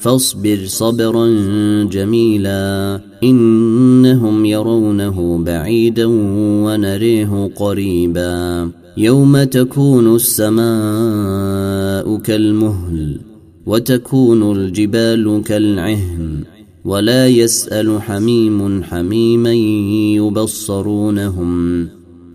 فاصبر صبرا جميلا إنهم يرونه بعيدا ونريه قريبا يوم تكون السماء كالمهل وتكون الجبال كالعهن ولا يسأل حميم حميما يبصرونهم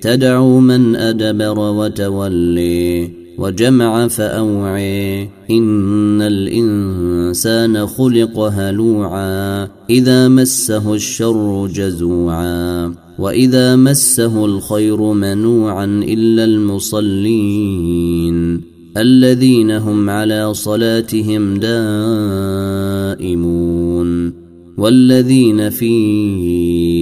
تدعو من أدبر وتولي وجمع فأوعي إن الإنسان خلق هلوعا إذا مسه الشر جزوعا وإذا مسه الخير منوعا إلا المصلين الذين هم على صلاتهم دائمون والذين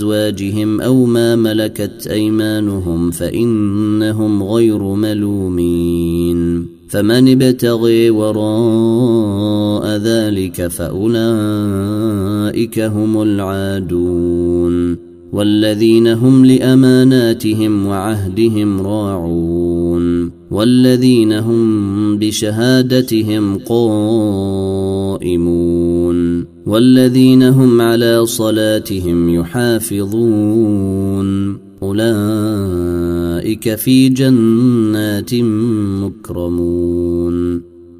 أزواجهم أو ما ملكت أيمانهم فإنهم غير ملومين فمن ابتغي وراء ذلك فأولئك هم العادون والذين هم لأماناتهم وعهدهم راعون والذين هم بشهادتهم قائمون والذين هم على صلاتهم يحافظون أولئك في جنات مكرمون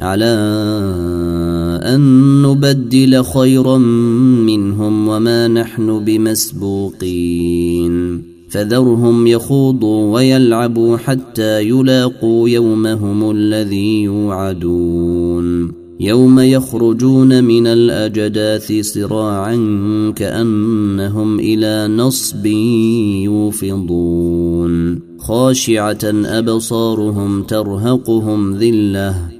على أن نبدل خيرا منهم وما نحن بمسبوقين. فذرهم يخوضوا ويلعبوا حتى يلاقوا يومهم الذي يوعدون. يوم يخرجون من الأجداث سراعا كأنهم إلى نصب يوفضون. خاشعة أبصارهم ترهقهم ذلة.